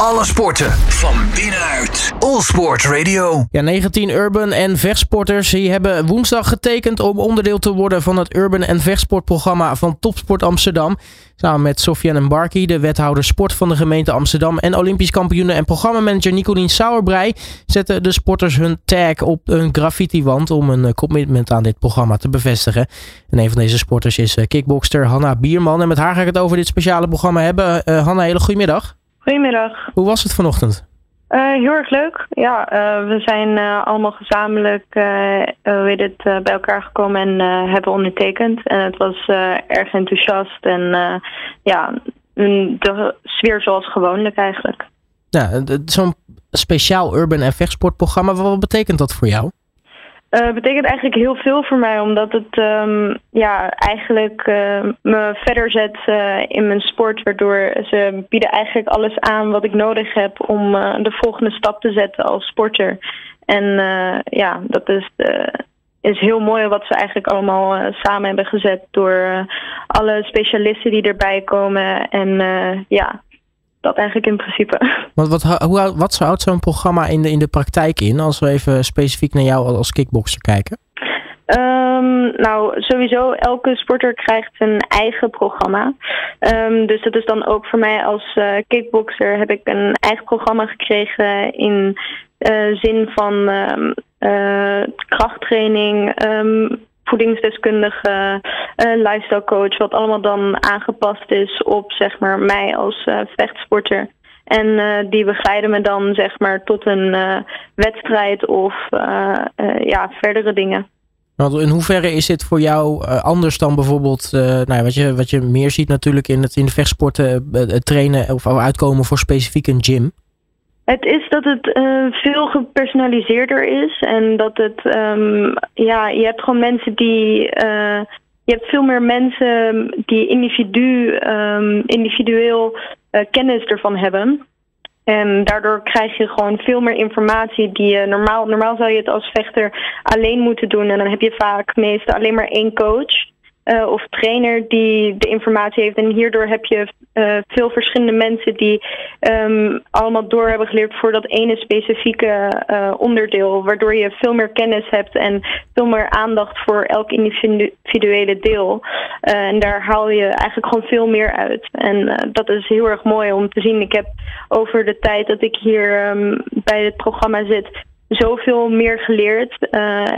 Alle sporten van binnenuit. All Sport Radio. Ja, 19 urban en vechtsporters die hebben woensdag getekend om onderdeel te worden van het urban en vechtsportprogramma van Topsport Amsterdam. Samen met Sofiane Mbarki, de wethouder sport van de gemeente Amsterdam en Olympisch kampioene en programmamanager Nicolien Sauerbrei zetten de sporters hun tag op een graffiti-wand om een commitment aan dit programma te bevestigen. En een van deze sporters is kickbokster Hanna Bierman en met haar ga ik het over dit speciale programma hebben. Uh, Hanna, hele goedemiddag. Goedemiddag. Hoe was het vanochtend? Uh, heel erg leuk. Ja, uh, we zijn uh, allemaal gezamenlijk weet het, bij elkaar gekomen en hebben ondertekend. En het was erg enthousiast en ja, de sfeer zoals gewoonlijk eigenlijk. Ja, zo'n speciaal urban en vechtsportprogramma, wat betekent dat voor jou? Uh, betekent eigenlijk heel veel voor mij, omdat het um, ja, eigenlijk uh, me verder zet uh, in mijn sport. Waardoor ze bieden eigenlijk alles aan wat ik nodig heb om de volgende stap te zetten als sporter. En ja, dat is, is heel mooi wat ze eigenlijk allemaal samen hebben gezet door alle specialisten die erbij komen. En ja, dat eigenlijk in principe. Wat, wat, hoe, wat houdt zo'n programma in de, in de praktijk in, als we even specifiek naar jou als kickboxer kijken? Um, nou, sowieso, elke sporter krijgt zijn eigen programma. Um, dus dat is dan ook voor mij als uh, kickboxer heb ik een eigen programma gekregen in uh, zin van um, uh, krachttraining, voedingsdeskundige, uh, lifestyle coach, wat allemaal dan aangepast is op zeg maar mij als uh, vechtsporter. En uh, die begeleiden me dan zeg maar tot een wedstrijd of ja, verdere dingen. In hoeverre is dit voor jou anders dan bijvoorbeeld, nou, wat, je, wat je meer ziet natuurlijk in, het, in de vechtsporten, trainen of uitkomen voor specifiek een gym? Het is dat het uh, veel gepersonaliseerder is en dat het, um, ja, je hebt gewoon mensen die, uh, je hebt veel meer mensen die individu, um, individueel uh, kennis ervan hebben. En daardoor krijg je gewoon veel meer informatie die je normaal, normaal zou je het als vechter alleen moeten doen en dan heb je vaak meestal alleen maar één coach. Uh, of trainer die de informatie heeft. En hierdoor heb je uh, veel verschillende mensen die um, allemaal door hebben geleerd voor dat ene specifieke uh, onderdeel. Waardoor je veel meer kennis hebt en veel meer aandacht voor elk individuele deel. en daar haal je eigenlijk gewoon veel meer uit. En dat is heel erg mooi om te zien. Ik heb over de tijd dat ik hier um, bij het programma zit zoveel meer geleerd.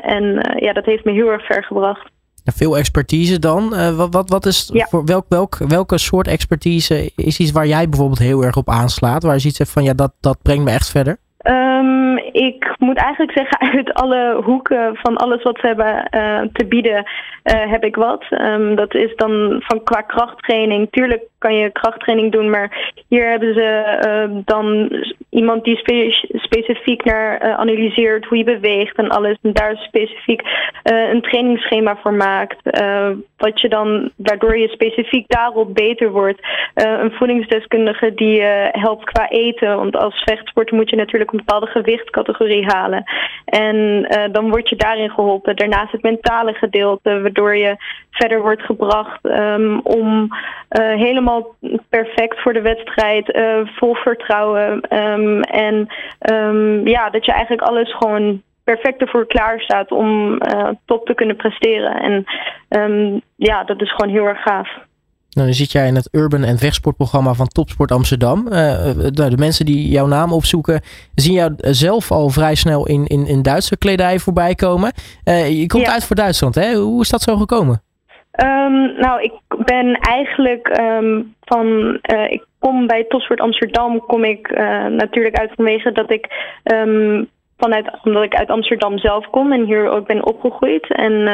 en ja, dat heeft me heel erg ver gebracht. Veel expertise dan. Uh, wat, wat, wat is voor welk, welk, welke soort expertise is iets waar jij bijvoorbeeld heel erg op aanslaat? Waar je ziet van ja, dat, dat brengt me echt verder? Um, ik moet eigenlijk zeggen, uit alle hoeken van alles wat ze hebben uh, te bieden, uh, heb ik wat. Um, dat is dan van qua krachttraining. Tuurlijk kan je krachttraining doen, maar hier hebben ze uh, dan iemand die spe specifiek naar analyseert hoe je beweegt en alles. En daar specifiek een trainingsschema voor maakt. Wat je dan, waardoor je specifiek daarop beter wordt. een voedingsdeskundige die helpt qua eten. Want als vechtsporter moet je natuurlijk een bepaalde gewichtcategorie halen. En uh, dan word je daarin geholpen. Daarnaast het mentale gedeelte, waardoor je verder wordt gebracht um, om helemaal perfect voor de wedstrijd, vol vertrouwen. Um, en um, ja, dat je eigenlijk alles gewoon perfect ervoor klaar staat om top te kunnen presteren. En ja, dat is gewoon heel erg gaaf. Nou, dan zit jij in het Urban en Vechtsportprogramma van Topsport Amsterdam. Uh, nou, de mensen die jouw naam opzoeken, zien jou zelf al vrij snel in, in, in Duitse kledij voorbij komen. Uh, je komt uit voor Duitsland, hè? Hoe is dat zo gekomen? Um, nou, ik ben eigenlijk um, van. Uh, ik kom bij Topsport Amsterdam, kom ik natuurlijk uit vanwege dat ik. Um, vanuit, omdat ik uit Amsterdam zelf kom en hier ook ben opgegroeid. En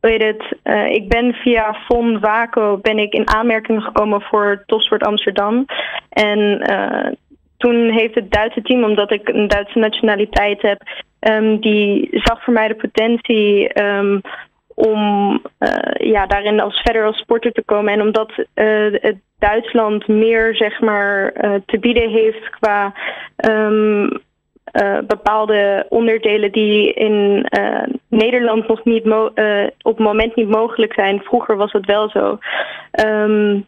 weet het, uh, ik ben via Von Waco ben ik in aanmerking gekomen voor Topsport Amsterdam. En uh, toen heeft het Duitse team, omdat ik een Duitse nationaliteit heb, um, die zag voor mij de potentie um, om uh, ja, daarin als verder als sporter te komen. En omdat het Duitsland meer zeg maar te bieden heeft qua uh, bepaalde onderdelen die in uh, Nederland nog niet uh, op het moment niet mogelijk zijn. Vroeger was het wel zo. Um,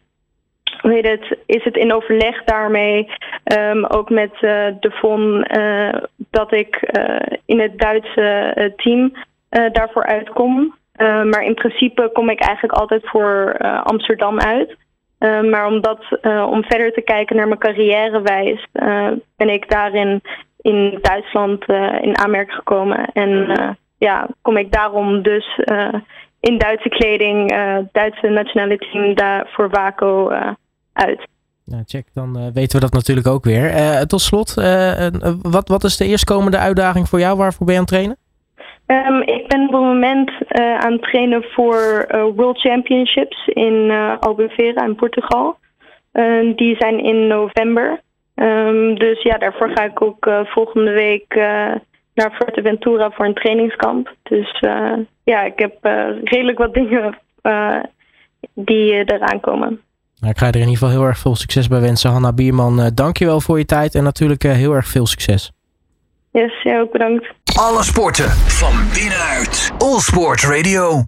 hoe heet het, is het in overleg daarmee, ehm, ook met uh, de uh, dat ik uh, in het Duitse team daarvoor uitkom. maar in principe kom ik eigenlijk altijd voor Amsterdam uit. maar omdat, om verder te kijken naar mijn carrièrewijs, ben ik daarin in Duitsland in aanmerking gekomen. En ja, kom ik daarom dus in Duitse kleding, Duitse nationale team daar voor Waco uit. Nou, check, dan uh, weten we dat natuurlijk ook weer. Uh, tot slot, uh, wat, wat is de eerstkomende uitdaging voor jou? Waarvoor ben je aan het trainen? Um, ik ben op het moment aan het trainen voor World Championships in Albufeira in Portugal. die zijn in november. Um, dus ja, daarvoor ga ik ook volgende week naar Fuerteventura voor een trainingskamp. Dus ja, ik heb redelijk wat dingen die eraan komen. Nou, ik ga er in ieder geval heel erg veel succes bij wensen. Hanna Bierman, uh, dankjewel voor je tijd en natuurlijk uh, heel erg veel succes. Yes, jij ook bedankt. Alle sporten van binnenuit. All Sport Radio.